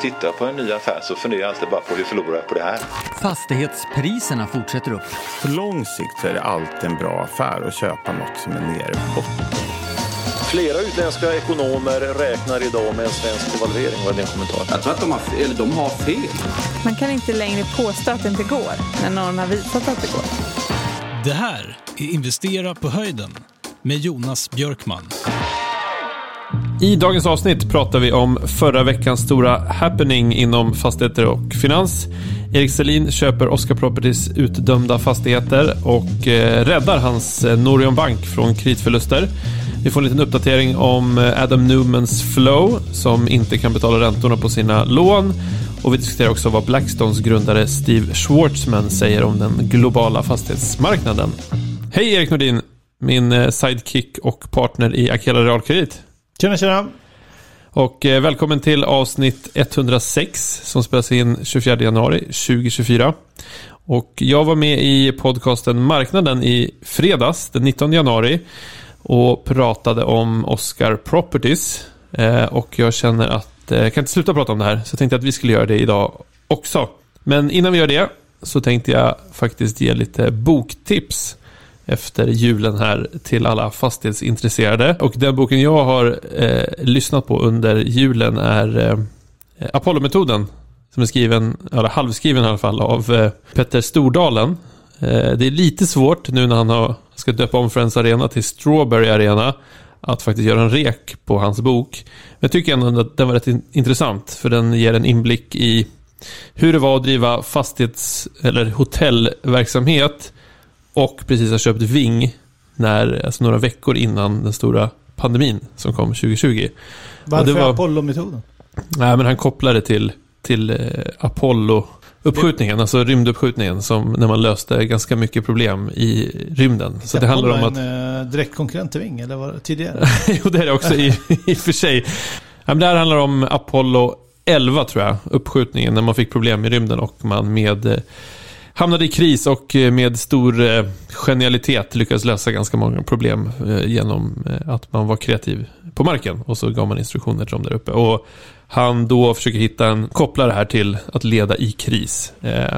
tittar på en ny affär så funderar jag alltid bara på hur förlorar jag på det här? Fastighetspriserna fortsätter upp. På lång sikt så är det alltid en bra affär att köpa något som är nere på. Flera utländska ekonomer räknar idag med en svensk devalvering. Vad är din kommentar? Jag tror att de har, eller de har fel. Man kan inte längre påstå att det inte går när någon har visat att det går. Det här är Investera på höjden med Jonas Björkman. I dagens avsnitt pratar vi om förra veckans stora happening inom fastigheter och finans. Erik Selin köper Oscar Properties utdömda fastigheter och eh, räddar hans eh, Norion Bank från kreditförluster. Vi får en liten uppdatering om eh, Adam Newmans Flow som inte kan betala räntorna på sina lån. Och vi diskuterar också vad Blackstones grundare Steve Schwartzman säger om den globala fastighetsmarknaden. Hej Erik Nordin, min eh, sidekick och partner i Akela Realkredit. Tjena, tjena. Och eh, välkommen till avsnitt 106 som spelas in 24 januari 2024. Och jag var med i podcasten Marknaden i fredags den 19 januari och pratade om Oscar Properties. Eh, och jag känner att eh, jag kan inte sluta prata om det här så jag tänkte att vi skulle göra det idag också. Men innan vi gör det så tänkte jag faktiskt ge lite boktips efter julen här till alla fastighetsintresserade. Och den boken jag har eh, lyssnat på under julen är eh, Apollo-metoden. Som är skriven, eller halvskriven i alla fall, av eh, Petter Stordalen. Eh, det är lite svårt nu när han har, ska döpa om Friends Arena till Strawberry Arena att faktiskt göra en rek på hans bok. Men jag tycker ändå att den var rätt intressant för den ger en inblick i hur det var att driva fastighets eller hotellverksamhet och precis har köpt Ving när, alltså några veckor innan den stora pandemin som kom 2020. Varför var... Apollo-metoden? Nej, men han kopplade till, till eh, Apollo Uppskjutningen, alltså rymduppskjutningen, som när man löste ganska mycket problem i rymden. Så det handlar om att... en eh, direkt konkurrent till Ving, eller var det tidigare? jo, det är det också i, i och för sig. Men det här handlar om Apollo 11, tror jag, uppskjutningen, när man fick problem i rymden och man med eh, hamnade i kris och eh, med stor eh, genialitet lyckades lösa ganska många problem eh, genom att man var kreativ på marken och så gav man instruktioner till dem där uppe. Och han då försöker hitta en kopplare här till att leda i kris.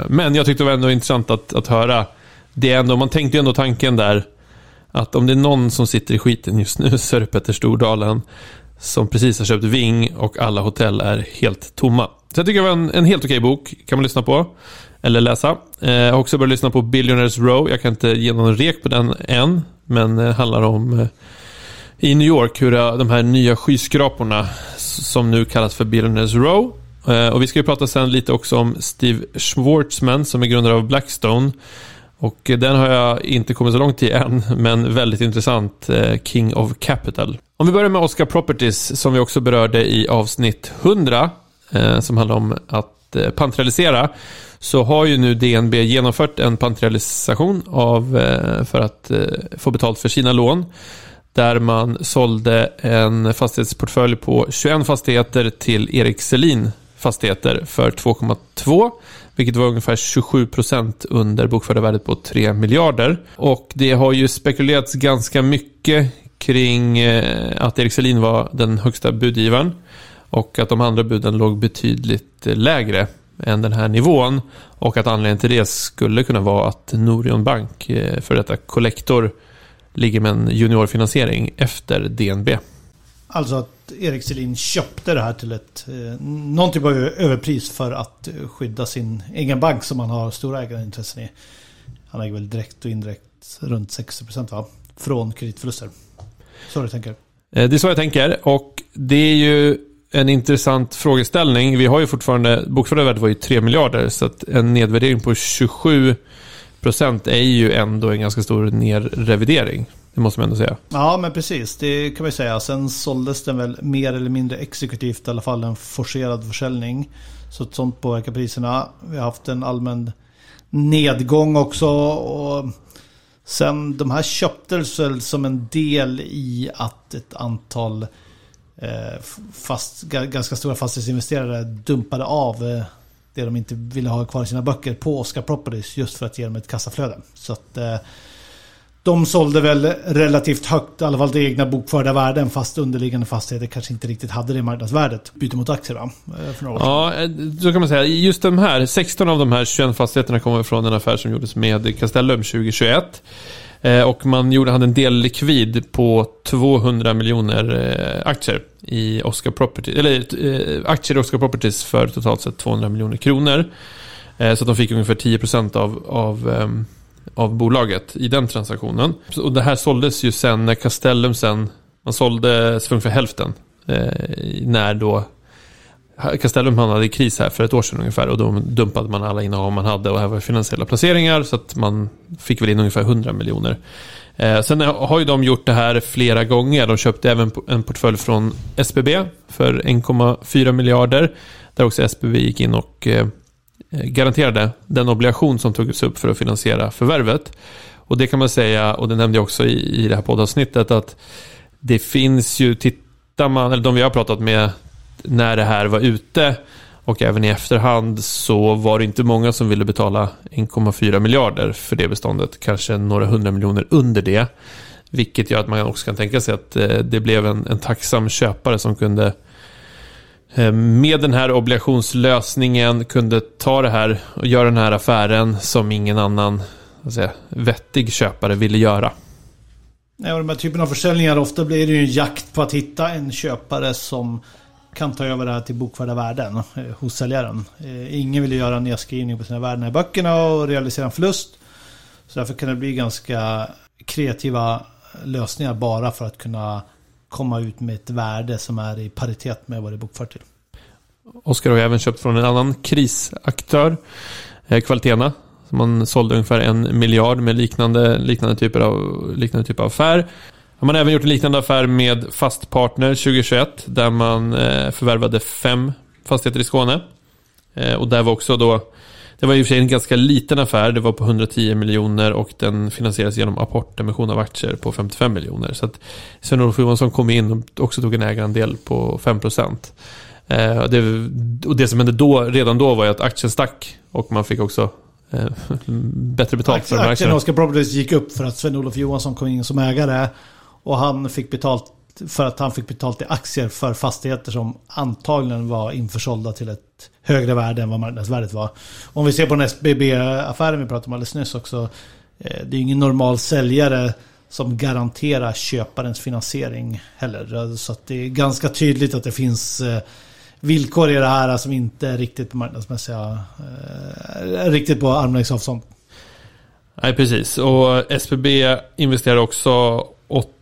Men jag tyckte det var ändå intressant att, att höra. Det är ändå, man tänkte ju ändå tanken där att om det är någon som sitter i skiten just nu så är det Petter Stordalen som precis har köpt Ving och alla hotell är helt tomma. Så jag tycker det var en, en helt okej bok, kan man lyssna på eller läsa. Eh, jag har också börjat lyssna på Billionaires Row. Jag kan inte ge någon rek på den än, men det handlar om eh, i New York hur de här nya skyskraporna som nu kallas för Billionaires Row. Och vi ska ju prata sen lite också om Steve Schwartzman som är grundare av Blackstone. Och den har jag inte kommit så långt i än, men väldigt intressant. King of Capital. Om vi börjar med Oscar Properties som vi också berörde i avsnitt 100. Som handlar om att Eh, pantralisera så har ju nu DNB genomfört en panterialisation av, eh, för att eh, få betalt för sina lån. Där man sålde en fastighetsportfölj på 21 fastigheter till Erik Selin fastigheter för 2,2 vilket var ungefär 27 procent under bokförda värdet på 3 miljarder. Och det har ju spekulerats ganska mycket kring att Erik Selin var den högsta budgivaren och att de andra buden låg betydligt lägre än den här nivån. Och att anledningen till det skulle kunna vara att Norion Bank, eh, för detta kollektor, ligger med en juniorfinansiering efter DNB. Alltså att Erik Selin köpte det här till ett eh, någon typ av överpris för att skydda sin egen bank som han har stora ägarintressen i. Han äger väl direkt och indirekt runt 60% va? Från kreditförluster. Så du tänker? Eh, det är så jag tänker och det är ju en intressant frågeställning. Vi har ju fortfarande, bokförda värdet var ju 3 miljarder, så att en nedvärdering på 27 procent är ju ändå en ganska stor nerrevidering. Det måste man ändå säga. Ja, men precis. Det kan man ju säga. Sen såldes den väl mer eller mindre exekutivt, i alla fall en forcerad försäljning. Så att sånt påverkar priserna. Vi har haft en allmän nedgång också. Och sen de här köptes väl som en del i att ett antal Eh, fast, ganska stora fastighetsinvesterare dumpade av eh, det de inte ville ha kvar i sina böcker på Oscar Properties just för att ge dem ett kassaflöde. Så att eh, De sålde väl relativt högt, i alla fall det egna bokförda värden, fast underliggande fastigheter kanske inte riktigt hade det marknadsvärdet. Byte mot aktier va? För några år. Ja, då så kan man säga. Just de här, 16 av de här 21 fastigheterna kommer från en affär som gjordes med Castellum 2021. Eh, och man gjorde, hade en del likvid på 200 miljoner eh, aktier i Oscar Properties, eller eh, aktier i Oscar Properties för totalt sett 200 miljoner kronor. Så att de fick ungefär 10% av, av, ehm, av bolaget i den transaktionen. Och det här såldes ju sen när Castellum sen, man sålde för ungefär hälften. När då Castellum hamnade i kris här för ett år sedan ungefär och då dumpade man alla innehav man hade och här var finansiella placeringar så att man fick väl in ungefär 100 miljoner. Eh, sen har ju de gjort det här flera gånger. De köpte även en portfölj från SBB för 1,4 miljarder. Där också SBB gick in och eh, garanterade den obligation som togs upp för att finansiera förvärvet. Och det kan man säga, och det nämnde jag också i, i det här poddavsnittet, att det finns ju, tittar man, eller de vi har pratat med när det här var ute och även i efterhand så var det inte många som ville betala 1,4 miljarder för det beståndet. Kanske några hundra miljoner under det. Vilket gör att man också kan tänka sig att eh, det blev en, en tacksam köpare som kunde eh, med den här obligationslösningen kunde ta det här och göra den här affären som ingen annan säga, vettig köpare ville göra. Nej, och de här typen av försäljningar, ofta blir det ju en jakt på att hitta en köpare som kan ta över det här till bokförda värden eh, hos säljaren. Eh, ingen vill ju göra en nedskrivning på sina värden i böckerna och realisera en förlust. Så därför kan det bli ganska kreativa lösningar bara för att kunna komma ut med ett värde som är i paritet med vad det är bokfört till. Oskar har även köpt från en annan krisaktör, eh, Kvalitena. Som man sålde ungefär en miljard med liknande, liknande, typer av, liknande typ av affär. Man har även gjort en liknande affär med Fastpartner 2021 där man eh, förvärvade fem fastigheter i Skåne. Eh, och där var också då, det var i och för sig en ganska liten affär, det var på 110 miljoner och den finansieras genom apportemission av aktier på 55 miljoner. Så att Sven-Olof Johansson kom in och också tog en ägarandel på 5 procent. Eh, och, det, och det som hände då, redan då var ju att aktien stack och man fick också bättre betalt för de här Aktien aktierna. Oscar Properties gick upp för att Sven-Olof Johansson kom in som ägare. Och han fick betalt för att han fick betalt i aktier för fastigheter som antagligen var införsålda till ett högre värde än vad marknadsvärdet var. Om vi ser på den SBB-affären vi pratade om alldeles nyss också. Eh, det är ingen normal säljare som garanterar köparens finansiering heller. Så att det är ganska tydligt att det finns eh, villkor i det här som inte är riktigt på marknadsmässiga... Eh, riktigt på armlängds avstånd. Nej, precis. Och SBB investerar också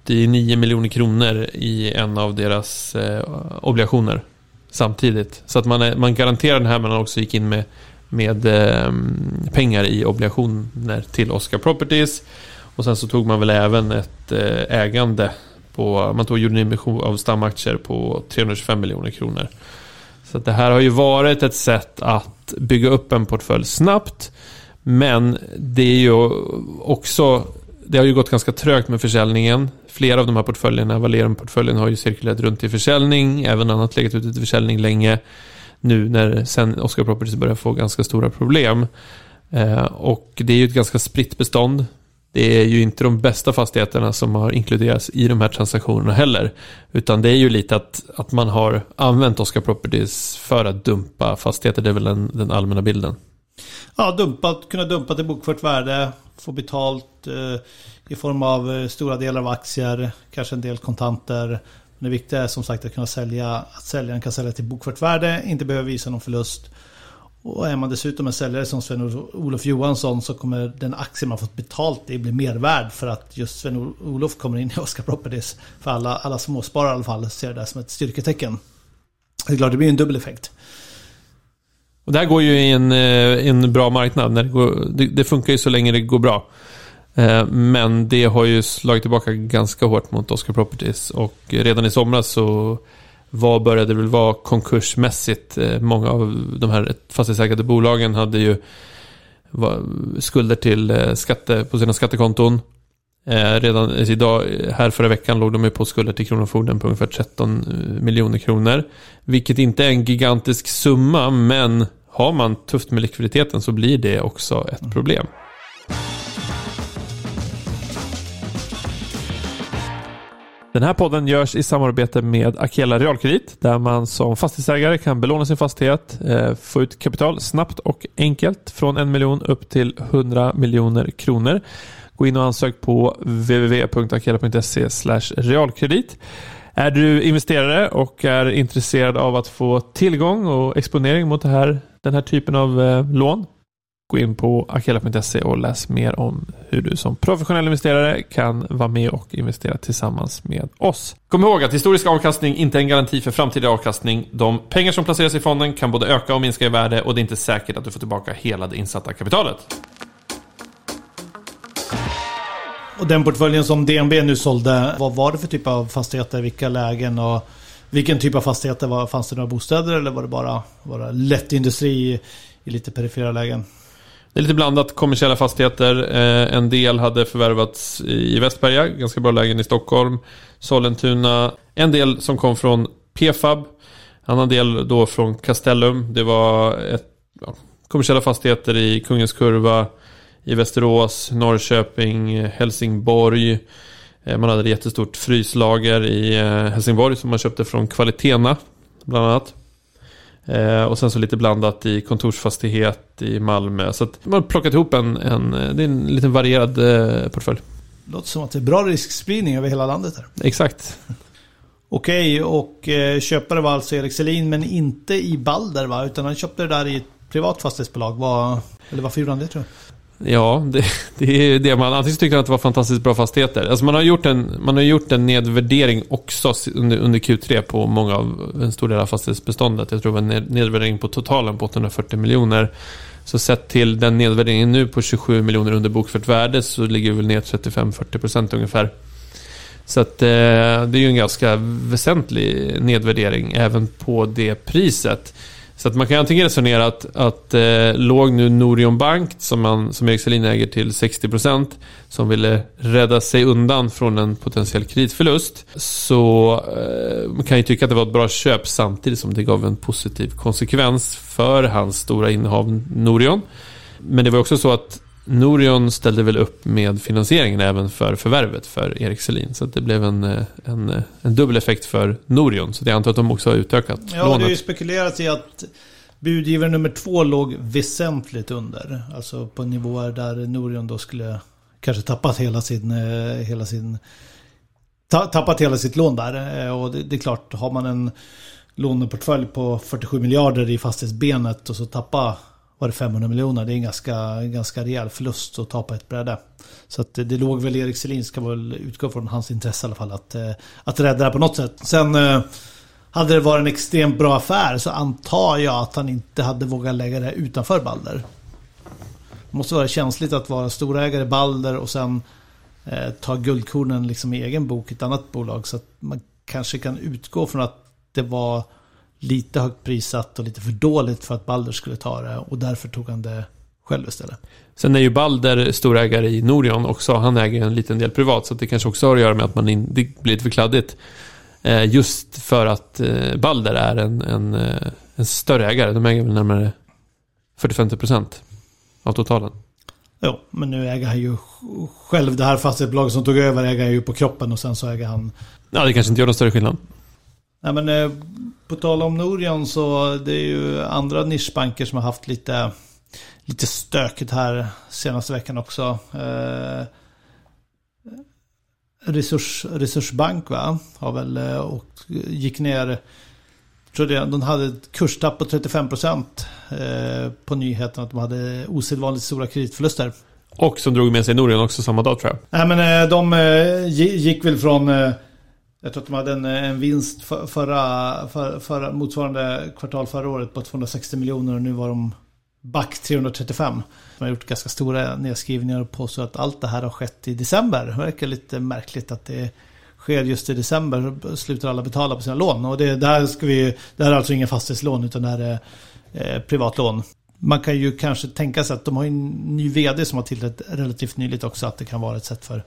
79 miljoner kronor i en av deras eh, obligationer samtidigt. Så att man, är, man garanterar den här men man också gick in med, med eh, pengar i obligationer till Oscar Properties. Och sen så tog man väl även ett eh, ägande på, man tog gjorde en emission av stamaktier på 325 miljoner kronor. Så att det här har ju varit ett sätt att bygga upp en portfölj snabbt. Men det är ju också, det har ju gått ganska trögt med försäljningen. Flera av de här portföljerna, Valerum-portföljen har ju cirkulerat runt i försäljning, även annat legat ute till försäljning länge. Nu när sen Oscar Properties börjar få ganska stora problem. Eh, och det är ju ett ganska spritt bestånd. Det är ju inte de bästa fastigheterna som har inkluderats i de här transaktionerna heller. Utan det är ju lite att, att man har använt Oscar Properties för att dumpa fastigheter. Det är väl den, den allmänna bilden. Ja, dumpat, kunna dumpa till bokfört värde, få betalt eh, i form av eh, stora delar av aktier, kanske en del kontanter. Men det viktiga är som sagt att kunna sälja, att säljaren kan sälja till bokfört värde, inte behöver visa någon förlust. Och är man dessutom en säljare som Sven-Olof Johansson så kommer den aktie man fått betalt i bli mer värd för att just Sven-Olof kommer in i Oscar Properties. För alla, alla småsparare i alla fall ser det där som ett styrketecken. Det är klart, det blir en dubbel effekt. Och det här går ju i en, eh, en bra marknad. När det, går, det, det funkar ju så länge det går bra. Eh, men det har ju slagit tillbaka ganska hårt mot Oscar Properties. Och redan i somras så var, började det väl vara konkursmässigt. Eh, många av de här fastighetsägande bolagen hade ju skulder till skatte, på sina skattekonton. Redan idag, här förra veckan låg de ju på skulder till Kronofogden på ungefär 13 miljoner kronor. Vilket inte är en gigantisk summa, men har man tufft med likviditeten så blir det också ett problem. Den här podden görs i samarbete med Akela Realkredit där man som fastighetsägare kan belåna sin fastighet, eh, få ut kapital snabbt och enkelt från en miljon upp till 100 miljoner kronor. Gå in och ansök på www.akela.se realkredit. Är du investerare och är intresserad av att få tillgång och exponering mot det här, den här typen av eh, lån Gå in på akela.se och läs mer om hur du som professionell investerare kan vara med och investera tillsammans med oss. Kom ihåg att historisk avkastning inte är en garanti för framtida avkastning. De pengar som placeras i fonden kan både öka och minska i värde och det är inte säkert att du får tillbaka hela det insatta kapitalet. Och den portföljen som DNB nu sålde, vad var det för typ av fastigheter, vilka lägen och vilken typ av fastigheter? Var, fanns det några bostäder eller var det bara, bara lätt industri i lite perifera lägen? Det är lite blandat kommersiella fastigheter. Eh, en del hade förvärvats i Västberga, ganska bra lägen i Stockholm. Sollentuna. En del som kom från Pfab. En annan del då från Castellum. Det var ett, ja, kommersiella fastigheter i Kungens Kurva, i Västerås, Norrköping, Helsingborg. Eh, man hade ett jättestort fryslager i eh, Helsingborg som man köpte från Kvalitena, bland annat. Eh, och sen så lite blandat i kontorsfastighet i Malmö. Så man har plockat ihop en, en, det är en liten varierad portfölj. Låter som att det är bra riskspridning över hela landet här. Exakt. Okej, och köpare var alltså Erik Selin, men inte i Balder va? Utan han köpte det där i ett privat fastighetsbolag. Var, eller varför gjorde han det tror du? Ja, det, det är det man... Antingen tyckte han att det var fantastiskt bra fastigheter. Alltså man har gjort en, man har gjort en nedvärdering också under, under Q3 på många av, en stor del av fastighetsbeståndet. Jag tror det var en nedvärdering på totalen på 840 miljoner. Så sett till den nedvärderingen nu på 27 miljoner under bokfört värde så ligger vi väl ner 35-40% ungefär. Så att eh, det är ju en ganska väsentlig nedvärdering även på det priset. Så att man kan antingen resonera att, att eh, låg nu Norion Bank, som, man, som Erik Selin äger till 60%, som ville rädda sig undan från en potentiell kreditförlust, så eh, man kan ju tycka att det var ett bra köp samtidigt som det gav en positiv konsekvens för hans stora innehav Norion. Men det var också så att Norion ställde väl upp med finansieringen även för förvärvet för Erik Selin. Så det blev en, eh, en, eh, en dubbel effekt för Norion. Så jag antar att de också har utökat ja, lånet. det är ju spekulerat i att budgivare nummer två låg väsentligt under. Alltså på nivåer där Norion då skulle kanske tappat hela sin... Eh, hela sin tappat hela sitt lån där. Och det, det är klart, har man en låneportfölj på 47 miljarder i fastighetsbenet och så tappa var det 500 miljoner. Det är en ganska, ganska rejäl förlust att ta på ett bräde. Så att det, det låg väl Erik Selin, ska väl utgå från hans intresse i alla fall, att, eh, att rädda det på något sätt. Sen eh, hade det varit en extremt bra affär så antar jag att han inte hade vågat lägga det utanför Balder. Det måste vara känsligt att vara storägare i Balder och sen eh, ta guldkornen liksom i egen bok i ett annat bolag. Så att man kanske kan utgå från att det var lite högt prissatt och lite för dåligt för att Balder skulle ta det. Och därför tog han det själv istället. Sen är ju Balder storägare i Norion också. Han äger en liten del privat. Så det kanske också har att göra med att man in, det blir lite för kladdigt. Eh, just för att eh, Balder är en, en, eh, en större ägare. De äger väl närmare 40-50% av totalen. Jo, men nu äger han ju själv det här fastighetsbolaget som tog över äger han ju på kroppen och sen så äger han... Ja, det kanske inte gör någon större skillnad. Nej men eh, på tal om Norion så det är ju andra nischbanker som har haft lite, lite stökigt här senaste veckan också. Eh, Resurs, Resursbank va? Har väl eh, och gick ner. Tror det, de hade ett kurstapp på 35% eh, på nyheten att de hade osedvanligt stora kreditförluster. Och som drog med sig Norion också samma dag tror jag. Nej men eh, de eh, gick väl från jag tror att de hade en, eh, en vinst för, förra, för, förra, motsvarande kvartal förra året på 260 miljoner och nu var de back 335. De har gjort ganska stora nedskrivningar och påstår att allt det här har skett i december. Det verkar lite märkligt att det sker just i december. Så slutar alla betala på sina lån. Och det, det, här, ska vi, det här är alltså inga fastighetslån utan det här är eh, privatlån. Man kan ju kanske tänka sig att de har en ny vd som har tillträtt relativt nyligt också. Att det kan vara ett sätt för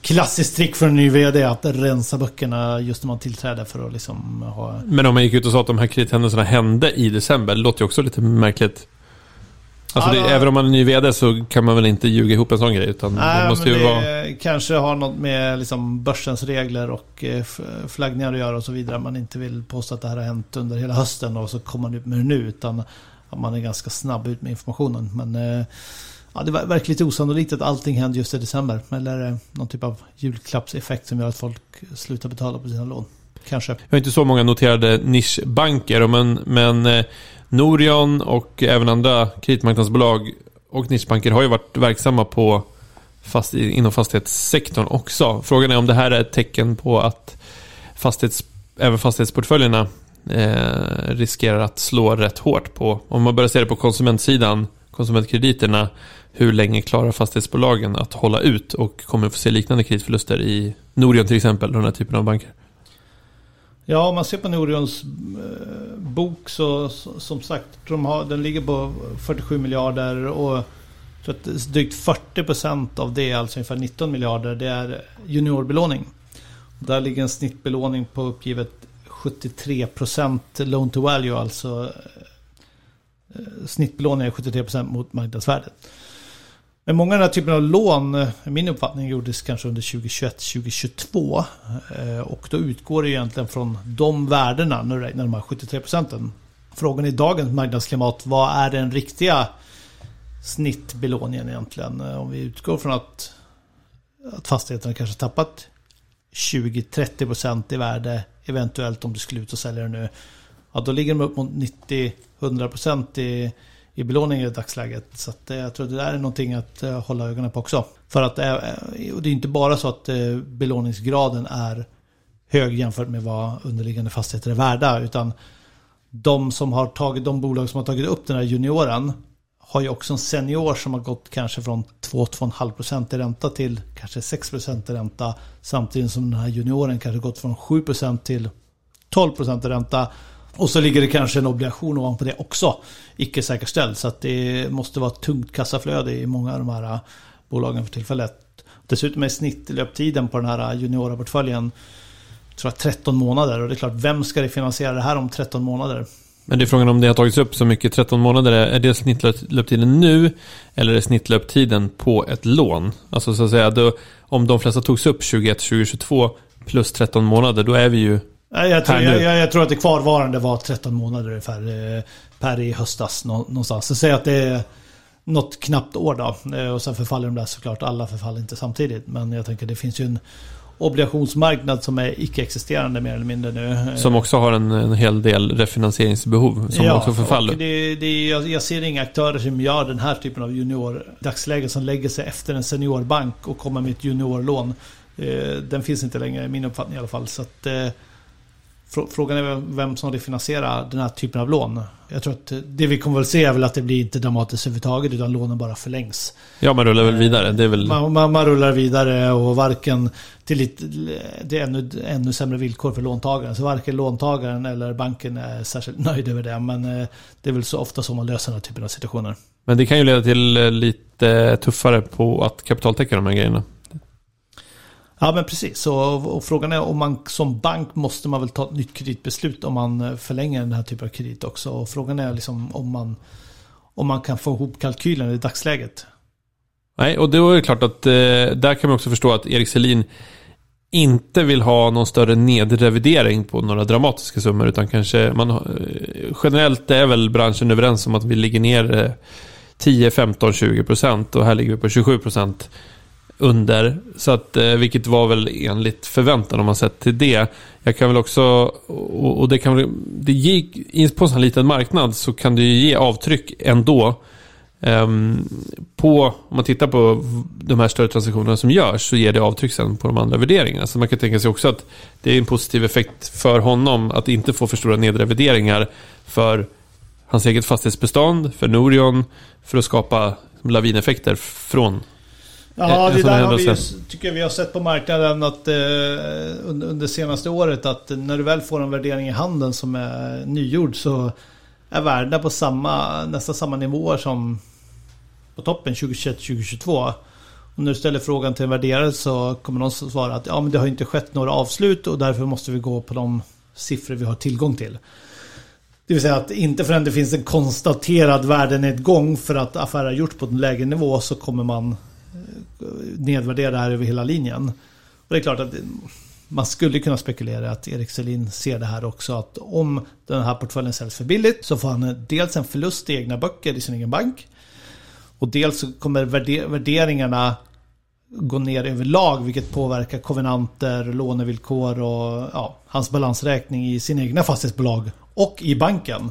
klassiskt trick för en ny vd att rensa böckerna just när man tillträder för att liksom ha... Men om man gick ut och sa att de här kredithändelserna hände i december, det låter ju också lite märkligt. Alltså det, även om man är ny vd så kan man väl inte ljuga ihop en sån grej. Utan det Nej, måste men ju det vara... kanske har något med liksom börsens regler och eh, flaggningar att göra och så vidare. Man inte vill påstå att det här har hänt under hela hösten och så kommer man ut med det nu. Utan man är ganska snabb ut med informationen. Men eh, ja, det verkar lite osannolikt att allting händer just i december. Eller är det någon typ av julklappseffekt som gör att folk slutar betala på sina lån? Kanske. Vi har inte så många noterade nischbanker, men, men eh, Norion och även andra kreditmarknadsbolag och nischbanker har ju varit verksamma på fast, inom fastighetssektorn också. Frågan är om det här är ett tecken på att fastighets, även fastighetsportföljerna eh, riskerar att slå rätt hårt på, om man börjar se det på konsumentsidan, konsumentkrediterna, hur länge klarar fastighetsbolagen att hålla ut och kommer vi få se liknande kreditförluster i Norion till exempel, och den här typen av banker? Ja, om man ser på Norions eh, bok så, som sagt, de har, den ligger på 47 miljarder och tror att drygt 40 procent av det, alltså ungefär 19 miljarder, det är juniorbelåning. Där ligger en snittbelåning på uppgivet 73 procent loan to value, alltså Eh, snittbelåningen är 73% mot marknadsvärdet. Men många av den här typen av lån, eh, min uppfattning, gjordes kanske under 2021-2022. Eh, och då utgår det egentligen från de värdena, nu räknar de här 73 procenten. Frågan i dagens marknadsklimat, vad är den riktiga snittbelåningen egentligen? Om vi utgår från att, att fastigheten kanske tappat 20-30 procent i värde, eventuellt om du skulle ut och sälja det nu. Ja, då ligger de upp mot 90 100% i, i belåning i dagsläget. Så att, eh, jag tror det där är någonting att eh, hålla ögonen på också. För att eh, och det är inte bara så att belåningsgraden är hög jämfört med vad underliggande fastigheter är värda. Utan de som har tagit, de bolag som har tagit upp den här junioren har ju också en senior som har gått kanske från 2-2,5% i ränta till kanske 6% i ränta. Samtidigt som den här junioren kanske gått från 7% till 12% i ränta. Och så ligger det kanske en obligation ovanpå det också. Icke säkerställd. Så att det måste vara ett tungt kassaflöde i många av de här eh, bolagen för tillfället. Dessutom är snittlöptiden på den här eh, juniora-portföljen tror jag 13 månader. Och det är klart, vem ska det finansiera det här om 13 månader? Men det är frågan om det har tagits upp så mycket, 13 månader, är det snittlöptiden nu eller är det snittlöptiden på ett lån? Alltså så att säga, då, om de flesta togs upp 21, 2022 plus 13 månader, då är vi ju jag tror, jag, jag, jag tror att det kvarvarande var 13 månader ungefär eh, per i höstas nå- någonstans. Så säg att det är något knappt år då. Eh, Och sen förfaller de där såklart. Alla förfaller inte samtidigt. Men jag tänker det finns ju en obligationsmarknad som är icke-existerande mer eller mindre nu. Eh, Som också har en, en hel del refinansieringsbehov som också förfaller. Det, det, jag, jag ser inga aktörer som gör den här typen av junior dagsläge som lägger sig efter en seniorbank och kommer med ett juniorlån. Den finns inte längre i min uppfattning i alla fall. Så att, Frågan är vem- som refinansierar den här typen av lån. Jag tror att det vi kommer väl se är väl att det blir inte dramatiskt överhuvudtaget utan lånen bara förlängs. Ja, man rullar väl vidare. Det är väl... Man, man, man rullar vidare och varken till lite, det är ännu, ännu sämre villkor för låntagaren. Så varken låntagaren eller banken är särskilt nöjd över det. Men eh, det är väl så ofta som man löser den här typen av situationer. Men det kan ju leda till eh, lite tuffare på att kapitaltäcka de här grejerna. Ja men precis. Och, och frågan är om man som bank måste man väl ta ett nytt kreditbeslut om man eh, förlänger den här typen av kredit också. Och frågan är liksom om man, om man kan få ihop kalkylen i dagsläget. Nej, och då är det klart att eh, där kan man också förstå att Erik Selin inte vill ha någon större nedrevidering på några dramatiska summor utan kanske man eh, generellt är väl branschen överens om att vi ligger ner 10, 15, 20 procent och här ligger vi på 27 procent under. Så att, eh, vilket var väl enligt förväntan om man sett till det. Jag kan väl också, och, och det kan väl, det gick, på en sån här liten marknad så kan det ju ge avtryck ändå. Um, på, om man tittar på de här större transaktionerna som görs så ger det avtryck sen på de andra värderingarna. Så man kan tänka sig också att det är en positiv effekt för honom att inte få för stora nedrevideringar för hans eget fastighetsbestånd, för Norion, för att skapa lavineffekter från Ja, det där har vi, ju- tycker jag vi har sett på marknaden att eh, under, under senaste året att när du väl får en värdering i handen som är nygjord så är värdena på samma, nästan samma nivåer som på toppen 2021-2022. Och när du ställer frågan till en värderare så kommer någon svara att ja, men det har inte skett några avslut och därför måste vi gå på de siffror vi har tillgång till. Det vill säga att inte förrän det finns en konstaterad värdenedgång för att affärer har gjorts på en lägre nivå så kommer man eh, nedvärdera det här över hela linjen. Och det är klart att man skulle kunna spekulera att Erik Selin ser det här också att om den här portföljen säljs för billigt så får han dels en förlust i egna böcker i sin egen bank och dels så kommer värderingarna gå ner överlag vilket påverkar kovenanter, lånevillkor och ja, hans balansräkning i sin egna fastighetsbolag och i banken.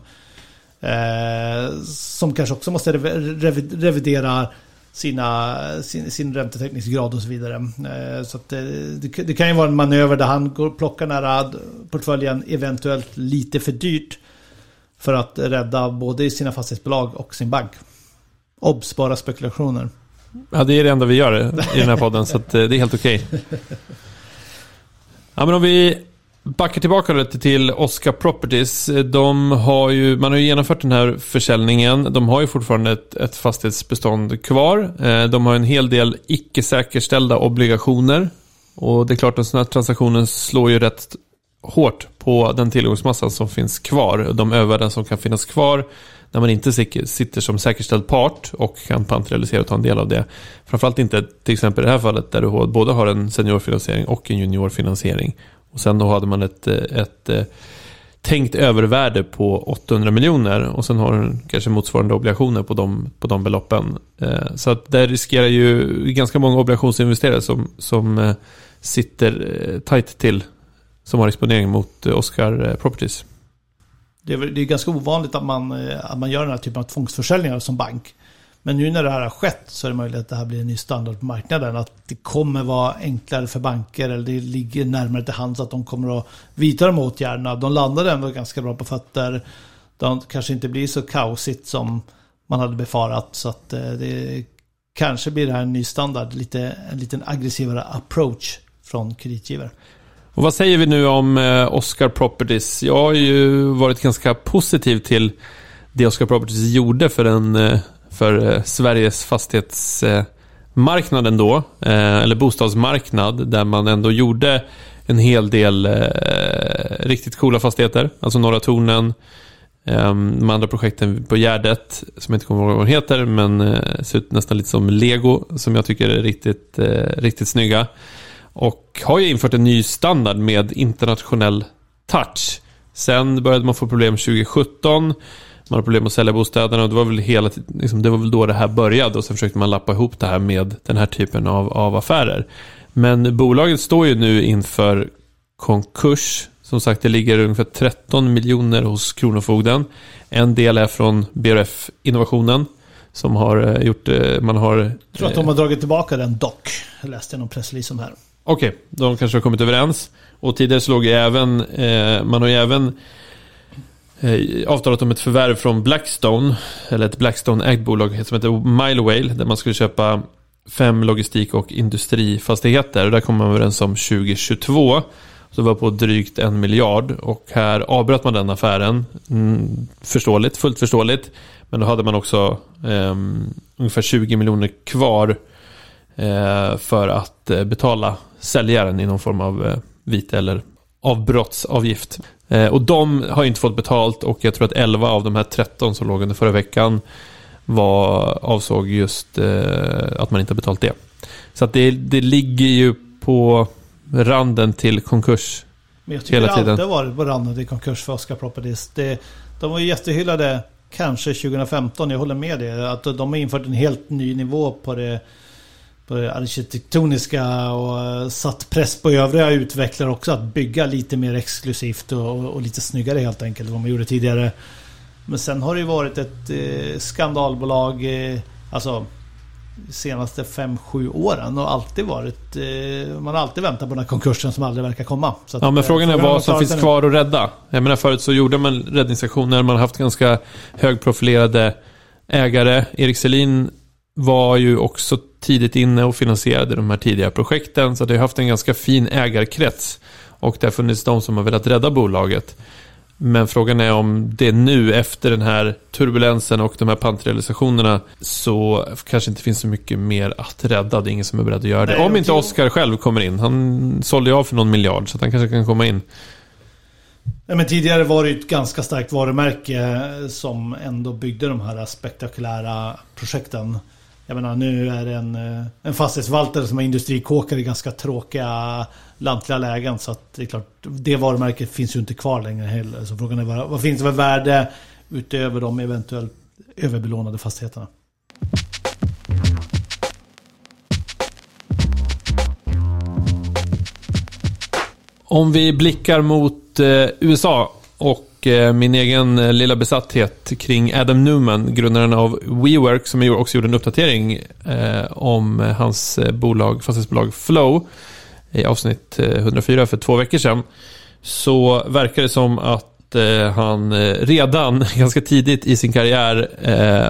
Eh, som kanske också måste revidera sina, sin, sin räntetäckningsgrad och så vidare. Eh, så det, det, det, kan ju vara en manöver där han går, plockar nära portföljen eventuellt lite för dyrt. För att rädda både sina fastighetsbolag och sin bank. Obs, bara spekulationer. Ja, det är det enda vi gör i den här podden, så det är helt okej. Okay. Ja, men om vi backar tillbaka lite till Oscar Properties. De har ju, man har ju genomfört den här försäljningen. De har ju fortfarande ett, ett fastighetsbestånd kvar. Eh, de har en hel del icke säkerställda obligationer. Och det är klart att sådana här transaktioner slår ju rätt hårt på den tillgångsmassan som finns kvar. De övervärden som kan finnas kvar när man inte sitter som säkerställd part och kan pantrealisera och ta en del av det. Framförallt inte till exempel i det här fallet där du både har en seniorfinansiering och en juniorfinansiering. Och sen då hade man ett, eh, ett, ett tänkt övervärde på 800 miljoner och sen har den kanske motsvarande obligationer på de, på de beloppen. Eh, så att där riskerar ju ganska många obligationsinvesterare som, som sitter tight till som har exponering mot Oscar Properties. Det är, det är ganska ovanligt att man, att man gör den här typen av tvångsförsäljningar som bank. Men nu när det här har skett så är det möjligt att det här blir en ny standard på marknaden. Att det kommer vara enklare för banker eller det ligger närmare till hands att de kommer att vidta de åtgärderna. De landade ändå ganska bra på fötter. De kanske inte blir så kaosigt som man hade befarat. Så att eh, det kanske blir det här en ny standard. Lite, en liten aggressivare approach från kreditgivare. Och vad säger vi nu om eh, Oscar Properties? Jag har ju varit ganska positiv till det Oscar Properties gjorde för en eh, för eh, Sveriges fastighetsmarknad ändå, eh, eller bostadsmarknad, där man ändå gjorde en hel del eh, riktigt coola fastigheter. Alltså Norra Tornen, ehm, de andra projekten på Gärdet, som jag inte kommer ihåg vad de heter, men ser ut nästan lite som Lego, som jag tycker är riktigt, riktigt snygga. Och har ju infört en ny standard med internationell touch. Sen började man få problem 2017 man har problem att sälja bostäderna och det var väl hela liksom, det var väl då det här började och sen försökte man lappa ihop det här med den här typen av, av affärer. Men bolaget står ju nu inför konkurs. Som sagt, det ligger ungefär 13 miljoner hos Kronofogden. En del är från BRF Innovationen som har eh, gjort, eh, man har... Jag tror att de har dragit tillbaka den dock. Jag läste någon pressrelease om här. Okej, okay, de kanske har kommit överens. Och tidigare så låg ju även, eh, man har ju även Eh, avtalat om ett förvärv från Blackstone, eller ett Blackstone-ägt bolag som heter Milewale, där man skulle köpa fem logistik och industrifastigheter. Och där kom man överens om 2022. Så det var på drygt en miljard och här avbröt man den affären. Mm, förståeligt, fullt förståeligt. Men då hade man också eh, ungefär 20 miljoner kvar eh, för att eh, betala säljaren i någon form av eh, vite eller avbrottsavgift. Eh, och de har inte fått betalt och jag tror att 11 av de här 13 som låg under förra veckan var, avsåg just eh, att man inte har betalt det. Så att det, det ligger ju på randen till konkurs Men jag tycker hela tiden. det alltid varit på randen till konkurs för Oscar Properties. Det, de var ju jättehyllade kanske 2015, jag håller med dig. Att de har infört en helt ny nivå på det på det arkitektoniska och eh, satt press på övriga utvecklare också att bygga lite mer exklusivt och, och lite snyggare helt enkelt än vad man gjorde tidigare. Men sen har det ju varit ett eh, skandalbolag, eh, alltså senaste 5-7 åren och alltid varit... Eh, man har alltid väntat på den här konkursen som aldrig verkar komma. Så ja, men eh, frågan är vad som finns kvar att rädda. Jag menar förut så gjorde man räddningsaktioner, man har haft ganska högprofilerade ägare. Erik Selin var ju också tidigt inne och finansierade de här tidiga projekten. Så det har haft en ganska fin ägarkrets. Och det har funnits de som har velat rädda bolaget. Men frågan är om det nu efter den här turbulensen och de här pantrealisationerna så kanske inte finns så mycket mer att rädda. Det är ingen som är beredd att göra det. Nej, om inte Oskar själv kommer in. Han sålde ju av för någon miljard så han kanske kan komma in. Ja, men tidigare var det ju ett ganska starkt varumärke som ändå byggde de här spektakulära projekten. Jag menar nu är det en, eh, en fastighetsförvaltare som har industrikåkar i ganska tråkiga lantliga lägen. Så att det är klart, det varumärket finns ju inte kvar längre heller. Så frågan är vad, vad finns det för värde utöver de eventuellt överbelånade fastigheterna? Om vi blickar mot eh, USA och och eh, min egen eh, lilla besatthet kring Adam Newman, grundaren av WeWork, som också gjorde en uppdatering eh, om hans bolag, fastighetsbolag Flow i avsnitt 104 för två veckor sedan. Så verkar det som att han redan ganska tidigt i sin karriär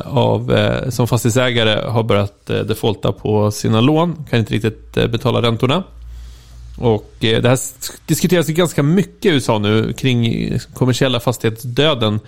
av, som fastighetsägare har börjat defaulta på sina lån. Kan inte riktigt betala räntorna. Och eh, det här diskuteras ju ganska mycket i USA nu kring kommersiella fastighetsdöden.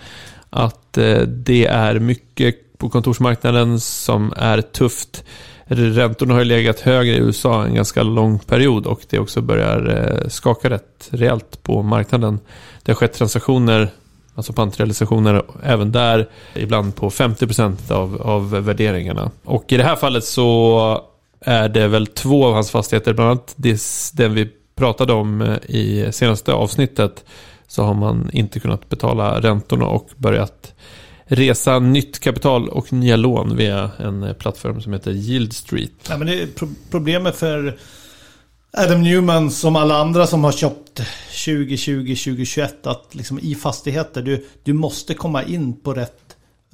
Att eh, det är mycket på kontorsmarknaden som är tufft. Räntorna har ju legat högre i USA en ganska lång period och det också börjar eh, skaka rätt rejält på marknaden. Det har skett transaktioner, alltså pantrealisationer, även där ibland på 50% av, av värderingarna. Och i det här fallet så är det väl två av hans fastigheter, bland annat den vi pratade om eh, i senaste avsnittet, så har man inte kunnat betala räntorna och börjat resa nytt kapital och nya lån via en eh, plattform som heter Yield Street. Ja, men det är pro problemet för Adam Newman som alla andra som har köpt 2020, 2021 att liksom i fastigheter du, du måste komma in på rätt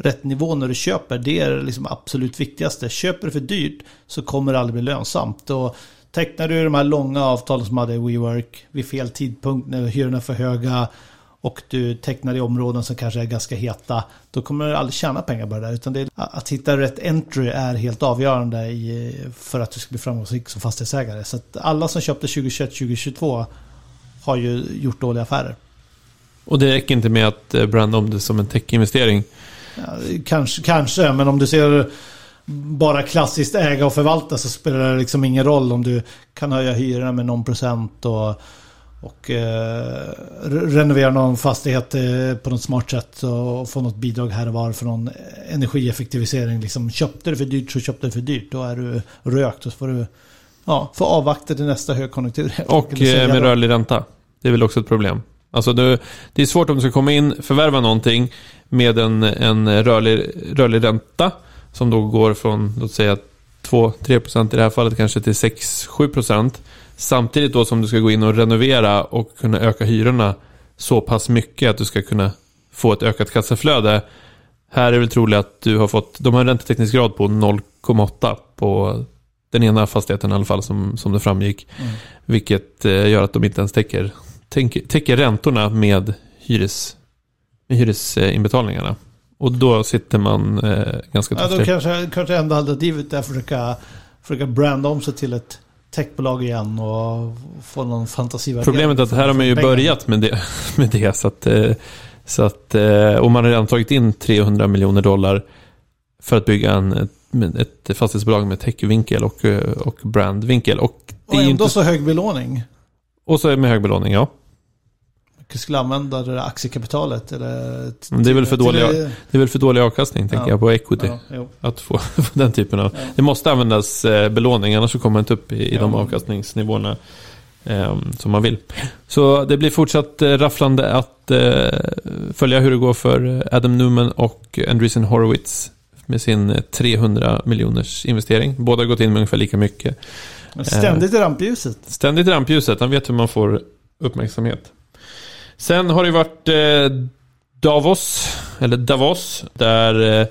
rätt nivå när du köper. Det är liksom absolut viktigaste. Köper du för dyrt så kommer det aldrig bli lönsamt. Och tecknar du de här långa avtalen som hade WeWork vid fel tidpunkt när hyrorna är för höga och du tecknar i områden som kanske är ganska heta, då kommer du aldrig tjäna pengar på det där. Utan det, att hitta rätt entry är helt avgörande i, för att du ska bli framgångsrik som fastighetsägare. Så att alla som köpte 2021-2022 har ju gjort dåliga affärer. Och det räcker inte med att eh, branda om det som en techinvestering kanske, kanske, men om du ser bara klassiskt äga och förvalta så spelar det liksom ingen roll om du kan höja hyrorna med någon procent och, och eh, renovera någon fastighet eh, på något smart sätt och få något bidrag här och var för någon energieffektivisering. Liksom, köpte du för dyrt så köpte du för dyrt. Då är du rökt och så får du ja, få avvakta till nästa högkonjunktur. Och eh, med rörlig ränta. Det är väl också ett problem. Alltså det, det är svårt om du ska komma in, förvärva någonting med en, en rörlig, rörlig ränta som då går från, låt säga 2-3% i det här fallet kanske till 6-7%. Samtidigt då som du ska gå in och renovera och kunna öka hyrorna så pass mycket att du ska kunna få ett ökat kassaflöde. Här är det väl troligt att du har fått, de har en räntetäckningsgrad på 0,8 på den ena fastigheten i alla fall som, som det framgick. Mm. Vilket eh, gör att de inte ens täcker, täcker räntorna med hyres med hyresinbetalningarna. Och då sitter man eh, ganska tufft ja, Då kanske, kanske enda alternativet är att försöka, försöka branda om sig till ett techbolag igen och få någon fantasiverk. Problemet är att här har man ju pengar. börjat med det. Med det så att, eh, så att, eh, och man har redan tagit in 300 miljoner dollar för att bygga en, ett, ett fastighetsbolag med techvinkel och, eh, och brandvinkel. Och, det och ändå inte... så hög belåning. Och så med hög belåning, ja skulle använda det där aktiekapitalet? Eller det, är väl för dålig, det är väl för dålig avkastning, tänker ja. jag, på equity. Ja, att få den typen av... Det måste användas eh, belåning, annars så kommer man inte upp i, i de avkastningsnivåerna eh, som man vill. Så det blir fortsatt eh, rafflande att följa hur det går för Adam Newman och Andreessen Horowitz med sin 300 eh, miljoners investering. Båda har gått in med ungefär lika mycket. Ständigt i rampljuset. Ständigt i rampljuset. Han vet hur man får uppmärksamhet. Sen har det varit eh, Davos, eller Davos, där eh,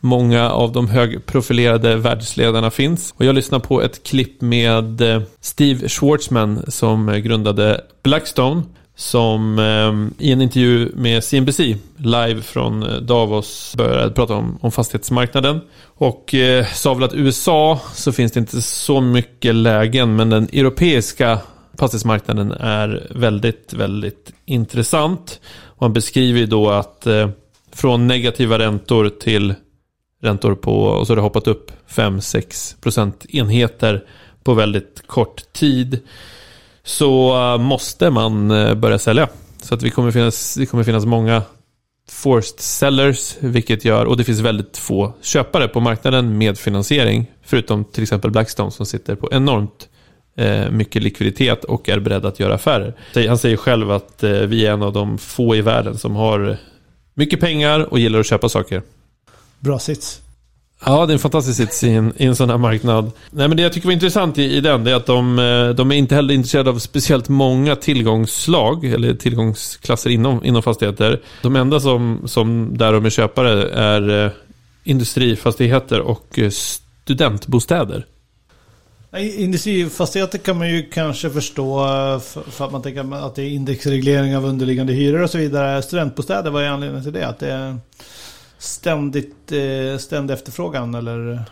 många av de högprofilerade världsledarna finns. Och jag lyssnar på ett klipp med eh, Steve Schwartzman som grundade Blackstone. Som eh, i en intervju med CNBC live från Davos började prata om, om fastighetsmarknaden. Och eh, sa väl att USA så finns det inte så mycket lägen men den europeiska fastighetsmarknaden är väldigt, väldigt intressant. Man beskriver ju då att eh, från negativa räntor till räntor på, och så har det hoppat upp 5-6 procentenheter på väldigt kort tid. Så eh, måste man eh, börja sälja Så att vi kommer finnas, det kommer finnas många forced sellers, vilket gör, och det finns väldigt få köpare på marknaden med finansiering, förutom till exempel Blackstone som sitter på enormt mycket likviditet och är beredd att göra affärer. Han säger själv att eh, vi är en av de få i världen som har mycket pengar och gillar att köpa saker. Bra sits. Ja, det är en fantastisk sits i en, i en sån här marknad. Nej, men det jag tycker var intressant i, i den, är att de, eh, de är inte heller intresserade av speciellt många tillgångsslag, eller tillgångsklasser inom, inom fastigheter. De enda som, som där de är köpare är eh, industrifastigheter och eh, studentbostäder. Industrifastigheter kan man ju kanske förstå för, att man tänker att det är indexreglering av underliggande hyror och så vidare. Studentbostäder, vad är anledningen till det? Att det är ständigt, eh, ständig efterfrågan eller?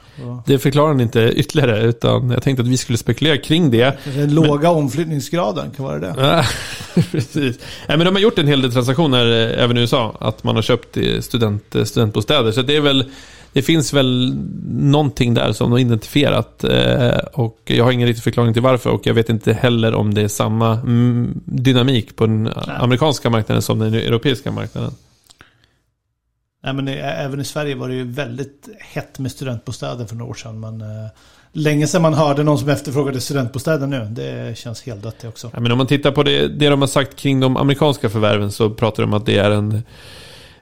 Det förklarar han inte ytterligare utan jag tänkte att vi skulle spekulera kring det. Den låga men... omflyttningsgraden, kan vara det? Precis. Nej, men de har gjort en hel del transaktioner eh, även i USA. Att man har köpt eh, student, studentbostäder. Så det är väl det finns väl någonting där som de har identifierat. Och jag har ingen riktig förklaring till varför. Och jag vet inte heller om det är samma mm, dynamik på den amerikanska marknaden som den europeiska marknaden. Nej, men även i Sverige var det ju väldigt hett med studentbostäder för några år sedan. Men eh, länge sedan man hörde någon som efterfrågade studentbostäder nu. Det känns helt dött det också. Ja, men om man tittar på det, det de har sagt kring de amerikanska förvärven så pratar de om att det är en,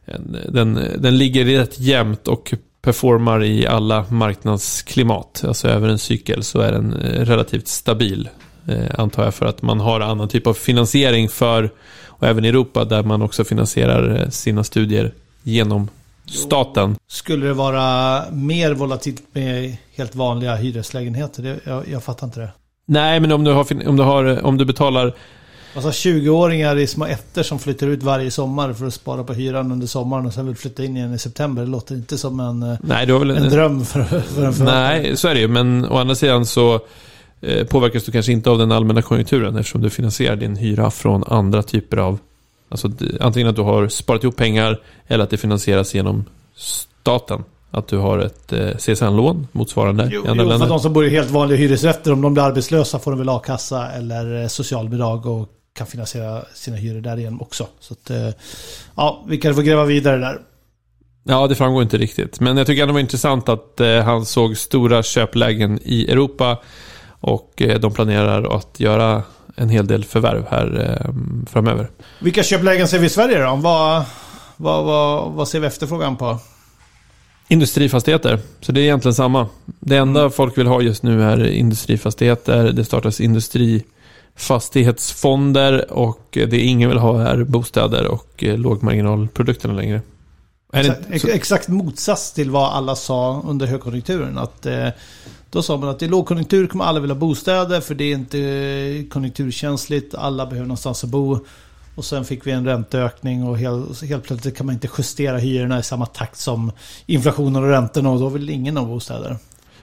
en den, den ligger rätt jämnt och performar i alla marknadsklimat. Alltså över en cykel så är den eh, relativt stabil. Eh, antar jag för att man har annan typ av finansiering för, och även i Europa där man också finansierar eh, sina studier genom staten. Skulle det vara mer volatilt med helt vanliga hyreslägenheter? Jag, jag fattar inte det. Nej, men om du, har, om du, har, om du betalar... Alltså 20-åringar i små ettor som flyttar ut varje sommar för att spara på hyran under sommaren och sen vill flytta in igen i september. Det låter inte som en, Nej, du har väl en, en dröm för, för en förvaltare. Nej, så är det ju. Men å andra sidan så eh, påverkas du kanske inte av den allmänna konjunkturen eftersom du finansierar din hyra från andra typer av Alltså antingen att du har sparat ihop pengar eller att det finansieras genom staten. Att du har ett eh, CSN-lån motsvarande jo, i andra jo, länder. För de som bor i helt vanliga hyresrätter, om de blir arbetslösa får de väl a-kassa eller eh, socialbidrag och kan finansiera sina hyror därigenom också. Så att, eh, ja, vi kan få gräva vidare där. Ja, det framgår inte riktigt. Men jag tycker ändå det var intressant att eh, han såg stora köplägen i Europa. Och eh, de planerar att göra en hel del förvärv här framöver. Vilka köplägen ser vi i Sverige då? Vad, vad, vad, vad ser vi efterfrågan på? Industrifastigheter. Så det är egentligen samma. Det enda mm. folk vill ha just nu är industrifastigheter. Det startas industrifastighetsfonder och det ingen vill ha är bostäder och eh, lågmarginalprodukterna längre. Exakt, exakt motsats till vad alla sa under högkonjunkturen. Att eh, då sa man att i lågkonjunktur kommer alla vilja ha bostäder för det är inte konjunkturkänsligt. Alla behöver någonstans att bo. Och sen fick vi en ränteökning och helt, helt plötsligt kan man inte justera hyrorna i samma takt som inflationen och räntorna och då vill ingen ha bostäder.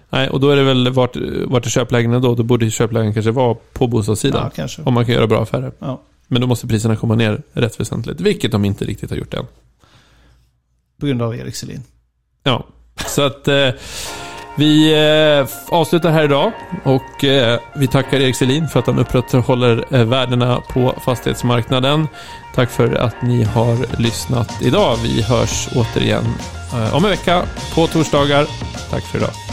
Nej, och då är det väl vart, vart är köplägena då? Då borde köplägen kanske vara på bostadssidan. Ja, kanske. Om man kan göra bra affärer. Ja. Men då måste priserna komma ner rätt väsentligt, vilket de inte riktigt har gjort än. På grund av Erik Selin. Ja, så att... Eh, vi eh, avslutar här idag och eh, vi tackar Erik Selin för att han upprätthåller eh, värdena på fastighetsmarknaden. Tack för att ni har lyssnat idag. Vi hörs återigen om en vecka på torsdagar. Tack för idag.